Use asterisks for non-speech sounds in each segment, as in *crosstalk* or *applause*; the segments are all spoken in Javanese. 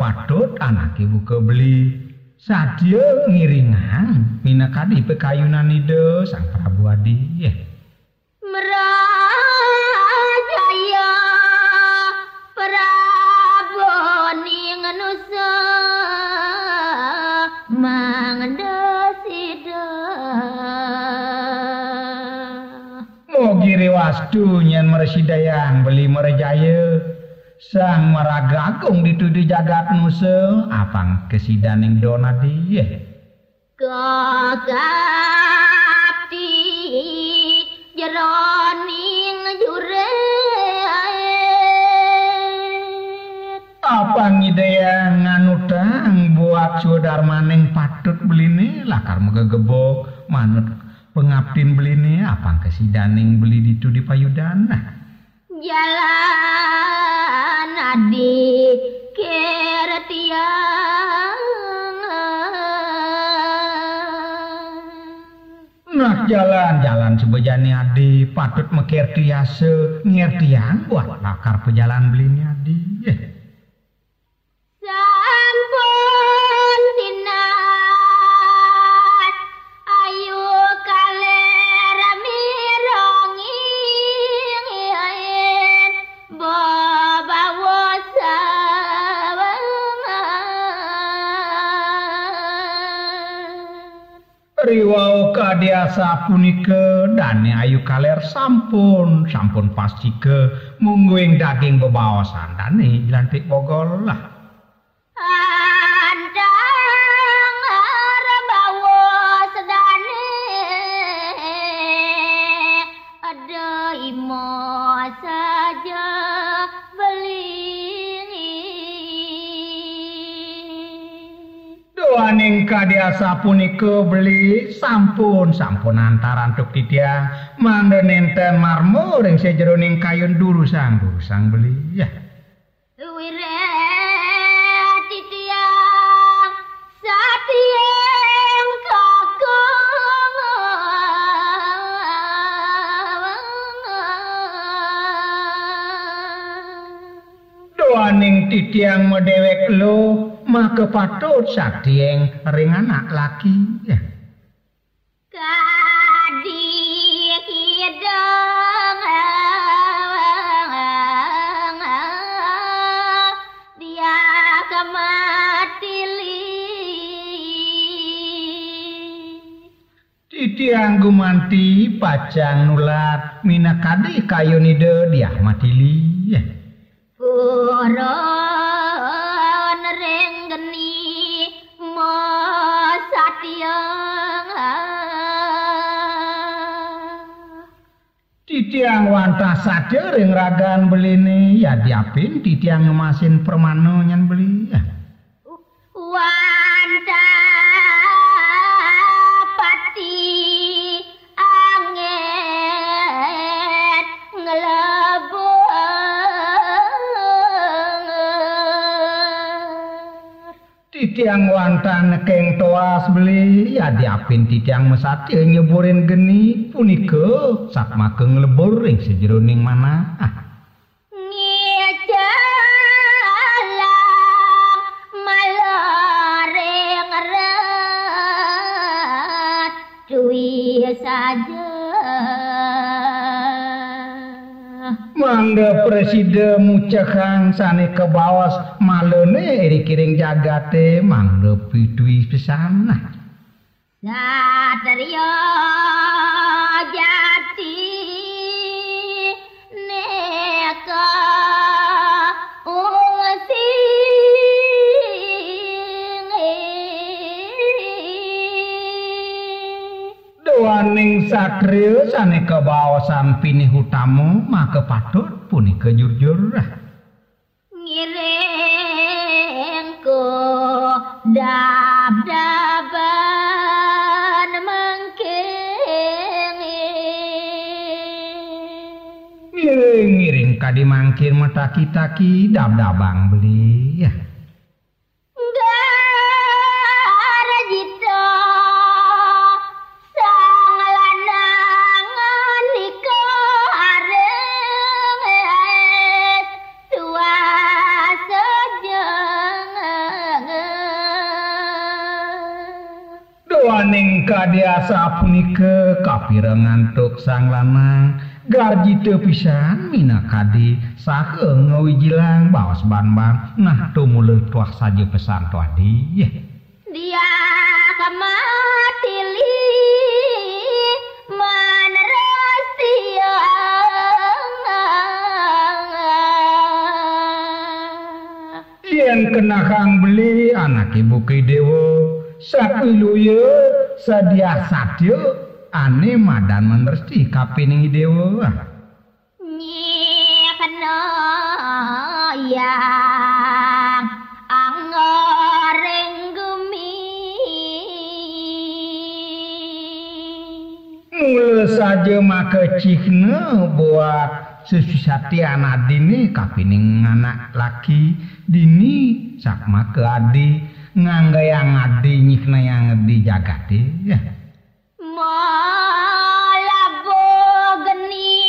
padhot anake ibu beli sadya ngiringan. Minakati pekayunan ide sang Prabu Adi yeah. merajaya Prabu ning nusa mangdasida Mugi rewas dunyan meresidayang beli merajaya Sang maragagung dituduh jagat nusa apang kesidaning donadi. Kakati jeroning jure Apa ngidaya nganutang buat sudar maning patut beline lakar megegebok manut pengabdin beline apang kesidaning beli ditu di payudana. jalan jalan. Jalan sebejani adi. Patut mekerti yase ngerti yang buat lakar pejalan belinya di eh. Riwau kadiasa punika dane ayu kaler sampun sampun pasti ke mungguing daging bebaosan dane jelantik bogol lah. Kadiasa punika beli sampun sampun antaran tuk titiang mangda nenten marmur ing sejeroning kayun durusang durusang beli ya. Kakung Doaning titiang medewek lo maka patut saktieng ring anak laki ya. Kadi hidung dia kematili Titiang gumanti pacang nulat minakadi kayunide diah matili ya. Puron Titiang wantah saja ring ragan beline ya diapin titiang ngemasin permano nyan beli ya. Titiang wantah nekeng toas beli ya diapin titiang mesati nyeburin geni punika sak makeng lebur ring sejeroning mana ah. Mangga presiden mucekang sane ke bawas malene iri-kiring jagate mangga pidui pisan nah. Satrio jati neka Doaning satrio sane kebawasan pinih utamu maka patut punika jujur ngiringku dab-daban mengkingi ngiring-ngiring kadi mangkir mata kita ki dab-dabang beli ya badai asa punike kafiran ngantuk sang lanang garji teu pisan mina kadi ngawi ngawijilang bawas banban. Nah tumuleun tuah saja pesan tuah dia dia kamati li Yang kena kang beli anak ibu ke dewa. Sadia satya ane madan menersti kapining dewa. Nyekna yang angoreng gumi. Mula saja maka cihne buat sesusati anak dini kapining anak laki dini sak maka adi nganggayang adi nyikna yang dijagati ya. Malabo geni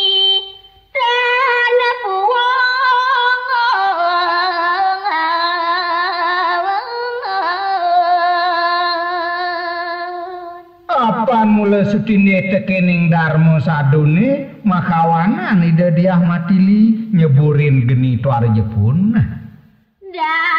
puang Apan mula sutine tekening darmo sadune makawanan ide diah matili nyeburin geni tuar jepun. Darmo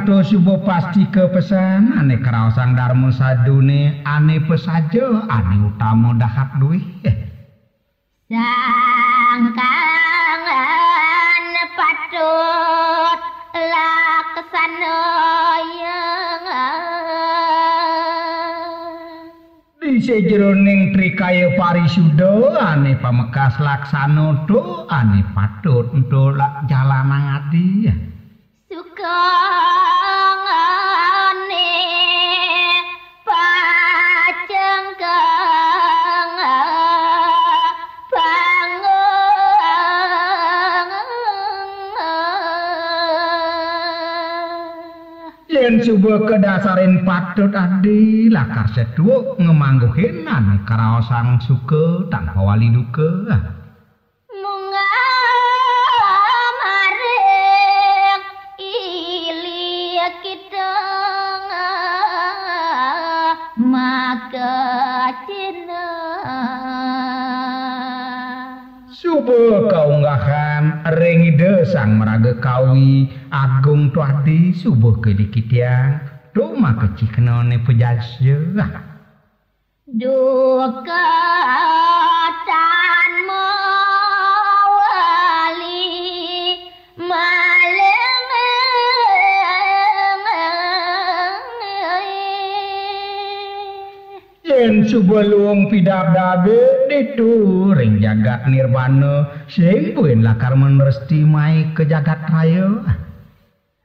Panto subuh pasti ke kepesan aneh keraosang Darmo sadune aneh pesaja ane utama dahak duit eh. sangkangan patut laksana yang di sejeroning trikaya parisudo ane pamekas laksana do ane patut untuk jalanan adi. ya Yen subuh kedasarin patut adi lakar seduh ngemangguhin ane karaosan suka tanpa wali duka. Kaunggahan ring ide sang meraga kawi agung tuadi subuh kedikitian Duma kecikna ne pejasya duka tan mawali maleng Yen subuh luung pidabdabe ditu ring jagat nirbana sing buin lakar meneresti mai ke jagat raya.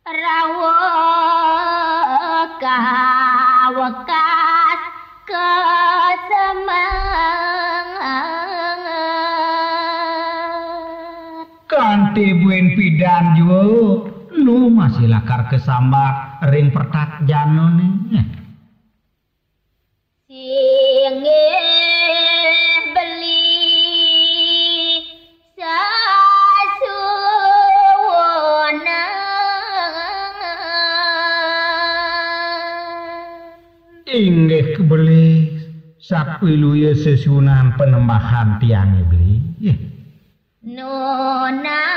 Rawa kawakas kesemangat Kanti buin pidan juga lu masih lakar kesambat ring pertak jano nih kebeli sapiluye sesunan penembahan tiang beli. Nona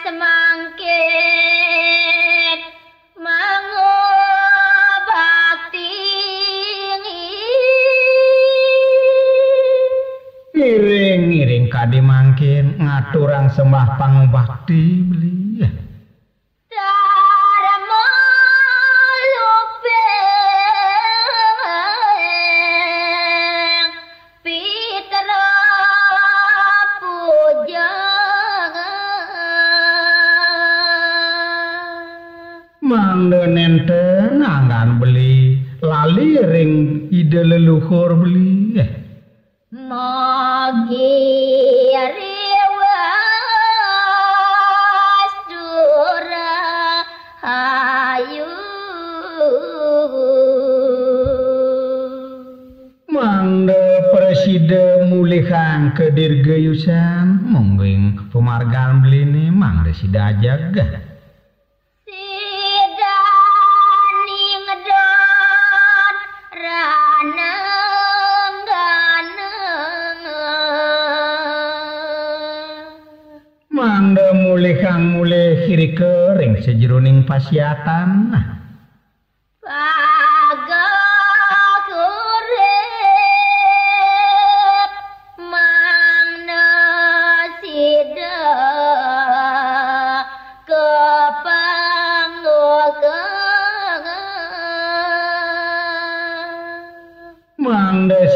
semangkin mangobakti ngiring-ngiring kade mangkin ngaturang sembah pangubakti hormli magire eh. ayu mande preside mulihang kedirgeyusan mungkin pemargaan beli ini mang resida jaga kuning pasiatan nah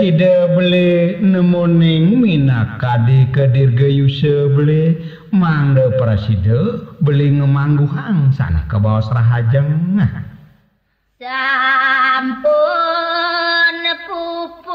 tidak beli nemoning minakadi kedirgayu sebeli mangde praside beli ngemanggu hangsana ke bawah serahajang nah. sampun pupu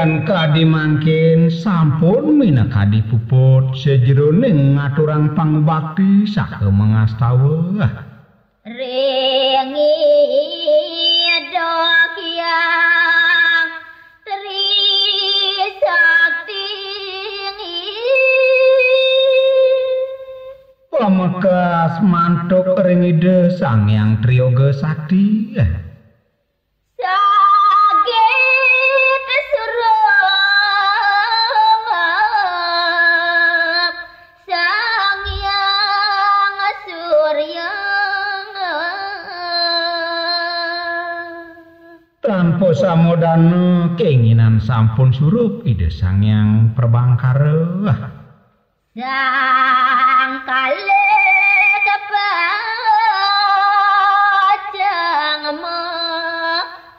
Inggian kadi mangkin sampun mina kadi puput sejeroning ngaturang pangbakti sake mengastawa. Ringi dok yang Trisakti Pamekas mantuk ring ide sang yang triyoga sakti. Samodana keinginan sampun surup ide sang yang perbangkara. Sang kale kepajang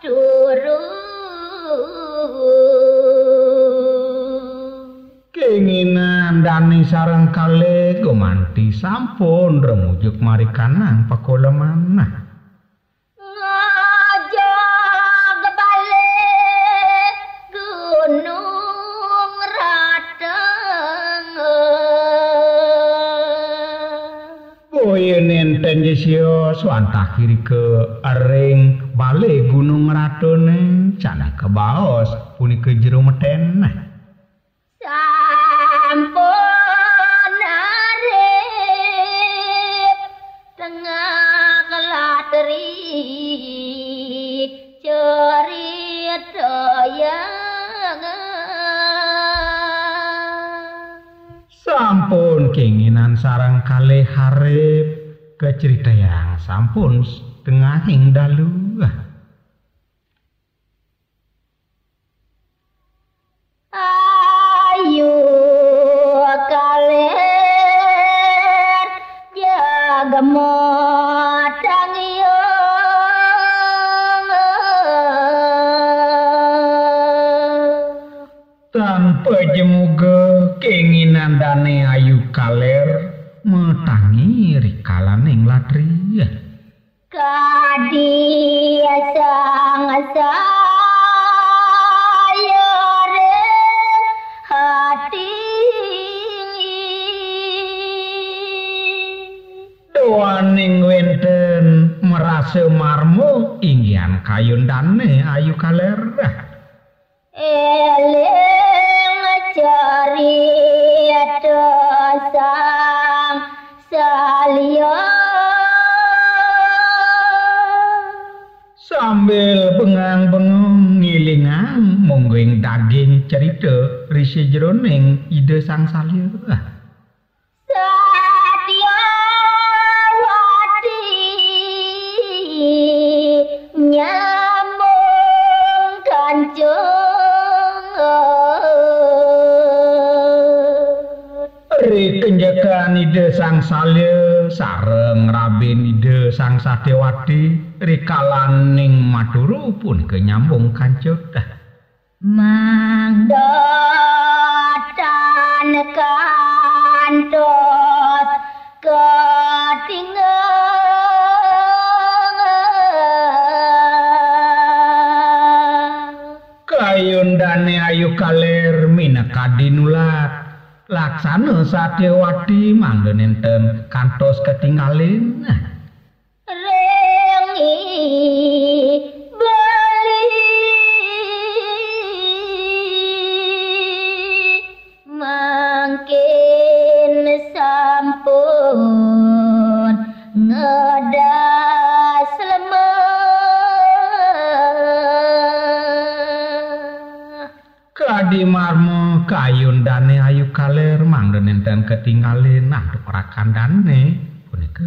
turu Keinginan dani sareng kale gumanti sampun remujuk mari kanang pakoleman. Nah, Nenten jesio swantah kiri ke ering bale gunung ratone cana ke baos puni ke jero meten sampun keinginan sarang kali harip ke cerita yang sampun tengahing dalu. Tanpa jemuga keinginan dane ayu kaler metangi rikalaning latri. Kadia sang saya reng hati Doaning wenten merasa marmo inggian kayun dane ayu kaler. Sambil bengang-bengong ngilingang monggoing daging cerita risi jroning ide sang salya. Ri kenjakan ide sang salya sareng rabin ide sang satyawati rikalaning maduru pun kenyambung kancut. Mangdatan kantos ketinggalan Kayun dane ayu kaler minakadi nulat laksana satyawati manggen enten kantos ketinggalin rengi bali. Mangkin sampun ngedas lemah. Kadi marmo kayun dane ayu kaler manggen enten ketinggalin nah ora kandane punika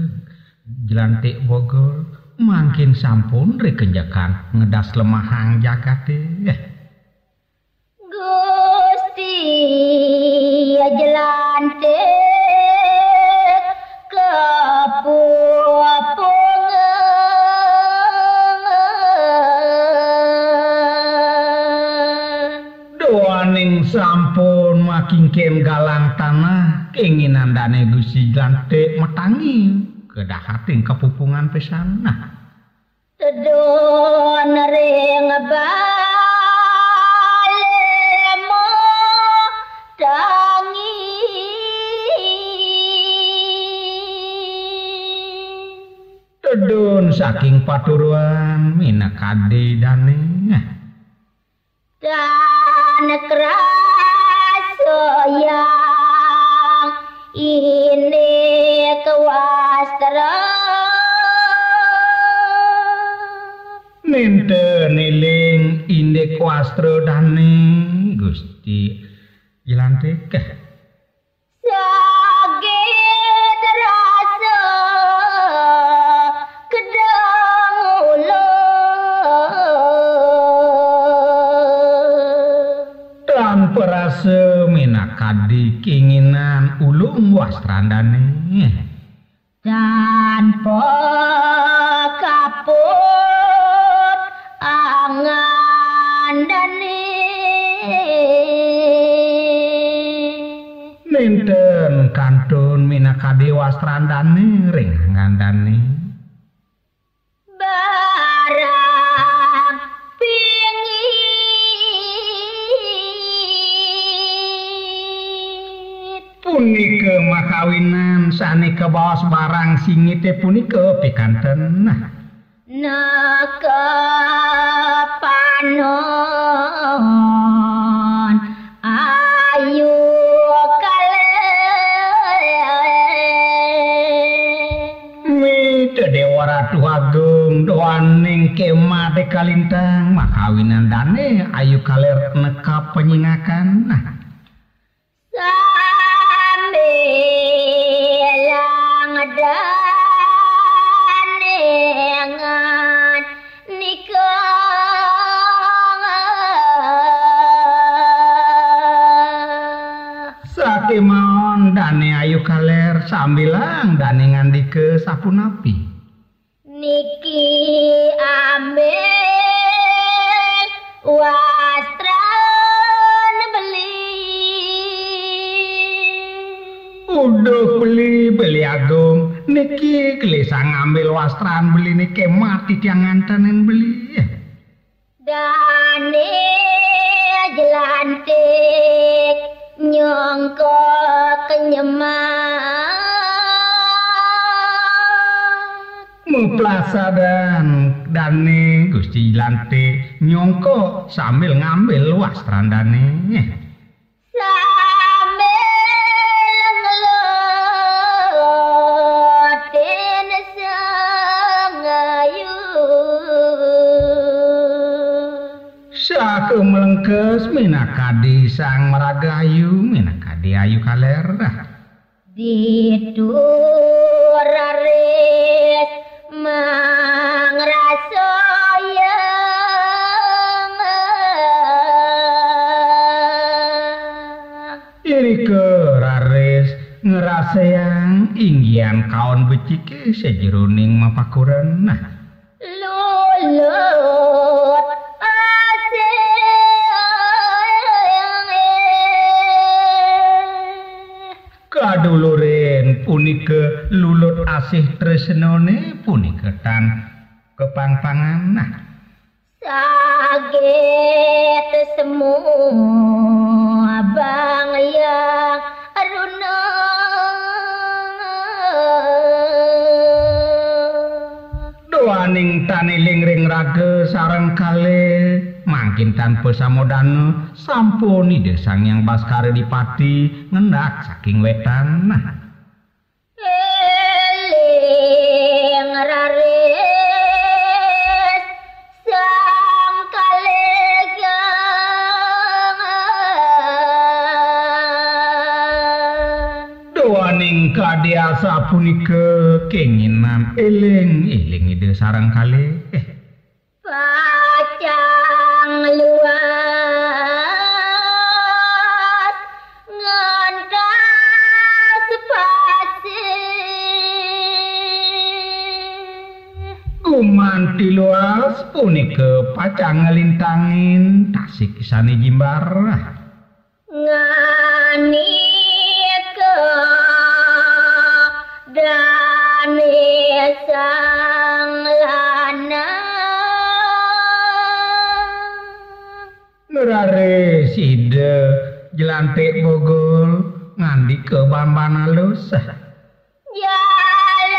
jelantik Bogor. Mangkin sampun rekenjakan ngedas lemahang jagate. Eh. Gusti jelante kepungan makin kem galang tanah keinginan dan negusi lantik metangi. Kedah hati kepupungan pesan nah. Teduh nering balemo tangi Tedun saking paturuan minakade dane. nah ini kewastra Ninten niling indek wastra dane Gusti jelantik eh. sakit rasa kedang ulo dan perase minakadi keinginan ulung wastrandane eh. tanpa kaput angan dani Ninten kantun minakadi wastrandane ring ngandane makawinan sanika baos barang singite punika pikanten nah. Naka panon. Ayu Dewa Ratu Agung doaning kemah de kalintang. Makawinan dane ayu kaler nekap penyingakan. Nah maon dane ayu kaler sambilang daningan ngandike sapu napi. Gelisah ngambil wastran beli niki mati tiang ngantanen beli. Dane jelantik nyongko kenyemat Muplasa dan dane Gusti Lante nyongko sambil ngambil wastran dane Kes mina kadi sang meragayu, mina kadi ayu kalera. Dituraris mangrasa yang Iri keraris ngerasa yang ingian kaon becike sejeruning mapakuran nah. mu abang ya aruna. Doaning taniling ring rage sareng kale mangkin tanpa samodana sampuni desang yang baskare dipati ngendak saking wetan. nah doaning kadiasa punika kenginan eling eling ide sareng kale eh. Pacang luas ngentas pasir. Gumanti luas punika pacang ngelintangin tasik isane jimbar. Ngani ke dani sang lanang ngerare side jelantik bogol ngandi ke bamban alus jalan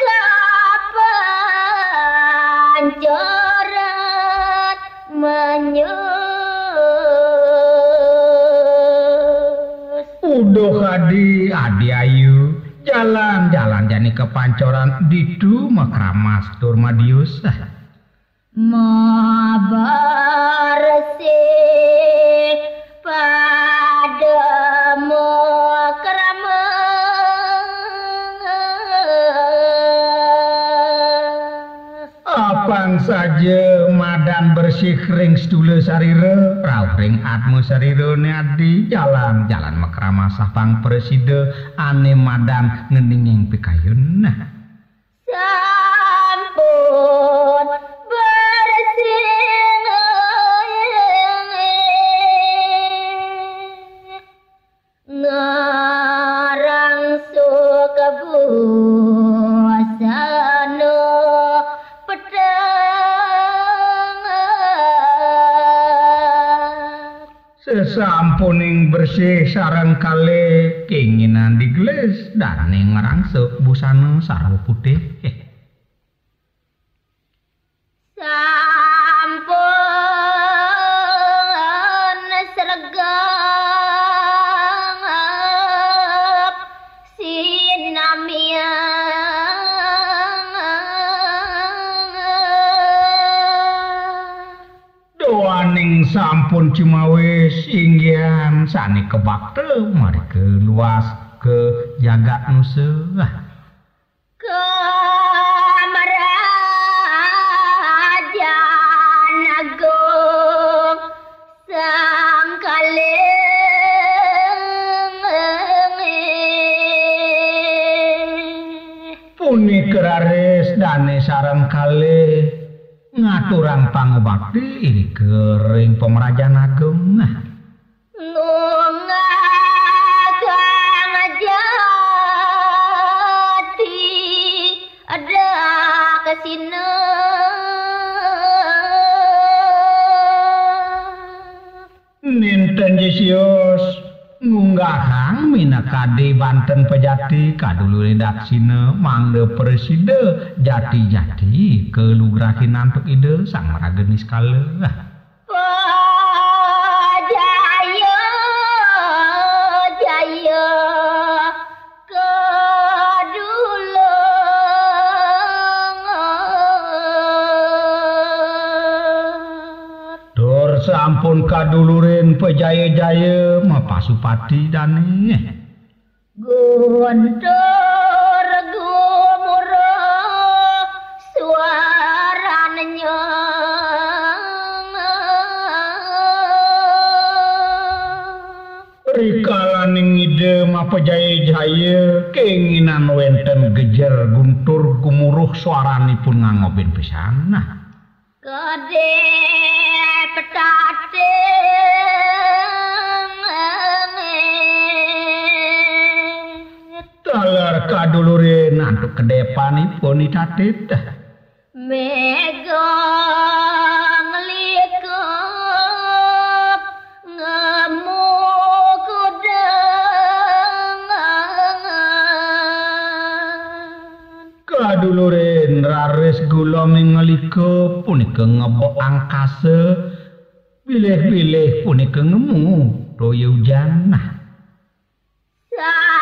ke pancoran menyus udah adi adi ayu jalan-jalan jani kepancoran, di Duma Kramas Turmadius. Mabar sih. Saja madan bersih ring sedule sarire rauh ring atmu sarire adi jalan jalan makrama sapang preside ane madan ngeninging pikayun bersih sareng kale keinginan digeles dan ngerangsuk busana sarwa putih. *laughs* Sampun sregep sampun cumawis inggian. Sani kebakte mari ke luas ke jagat nusa. Agung Kaleng puni keraris dane kale ngaturang pangobakti ini kering pemerajan agung nah. Lunga ada ke sini. Ninten jisio tunggaang Min KD Banten pejati kadulu redaksine mangde preside jati-jati kelugrakin nantuk ide sang ragenis kalah sampun kadulurin pejaya-jaya mapasupati dane Guntur gumuruh suaranya Rikalaning ide mapejaya-jaya keinginan wenten gejer guntur gumuruh suaranipun ngangobin pisan nah Gede petate Talar kadulurin antuk kedepanipun itatit Mega ngelikep ngemu kudengan kaduluren raris gula mengelika punika ngepok angkasa bilih-bilih punika ngemu toya hujanah. Ya.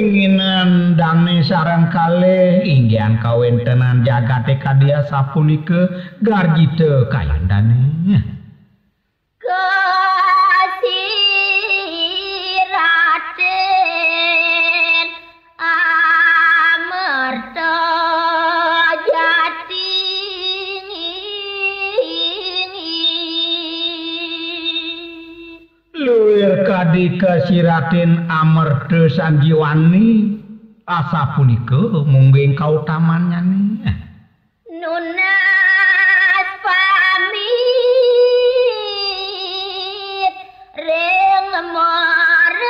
Keinginan dane sarang kalih inggian kawentenan jagate kadia sapunika garjite kayandane luwir kadi kasiratin amerda sanggiwani asa punika mungging kautamannya nih nunas pamit ring marajengan.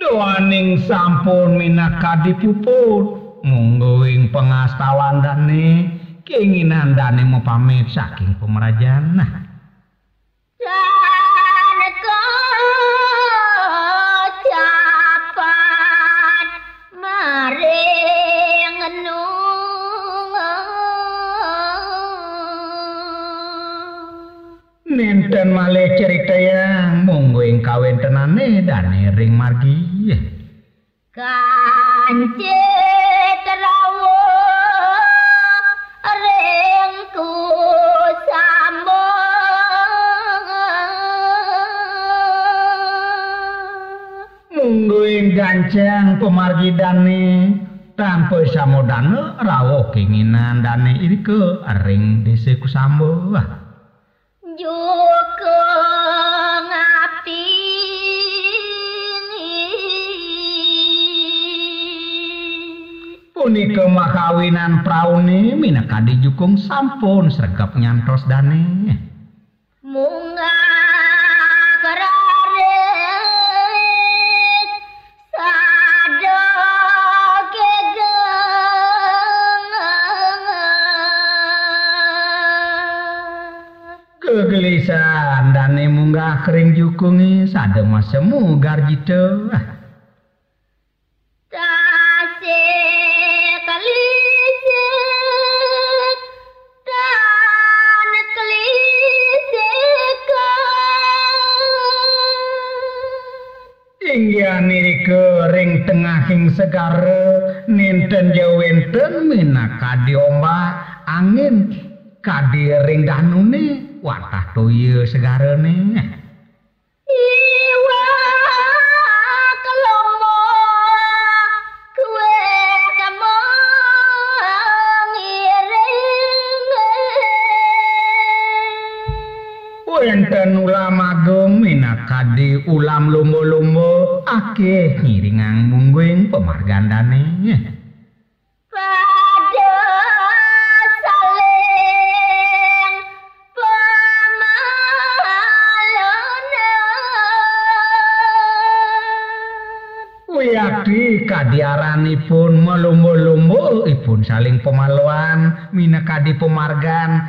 Doaning sampun minakadi puput monggo ing pengastawan keinginan dane mau pamit saking pemerajaan nah. Dan kecapan maring nung Ninten malih cerita yang monggo ing kawentenane dane ring margi. Kancet monggo ing gancang pemargi dane tanpa samodana rawuh keinginan dane irike ring dese kusambo. Juga ngabdi punika makawinan praune minakadi jukung sampun sregep nyantos dane kering jukungi sadeng mas semu garji teu ah. Inggih kering tengahing segara ninten jawenten minaka diombak angin kadiring danune watah toye segarane ulam lumba-lumba akeh ngiringang mungguing pemargandane pemalonan Wiyadi kadiaranipun melumba-lumba ipun saling pemaluan minakadi pemargan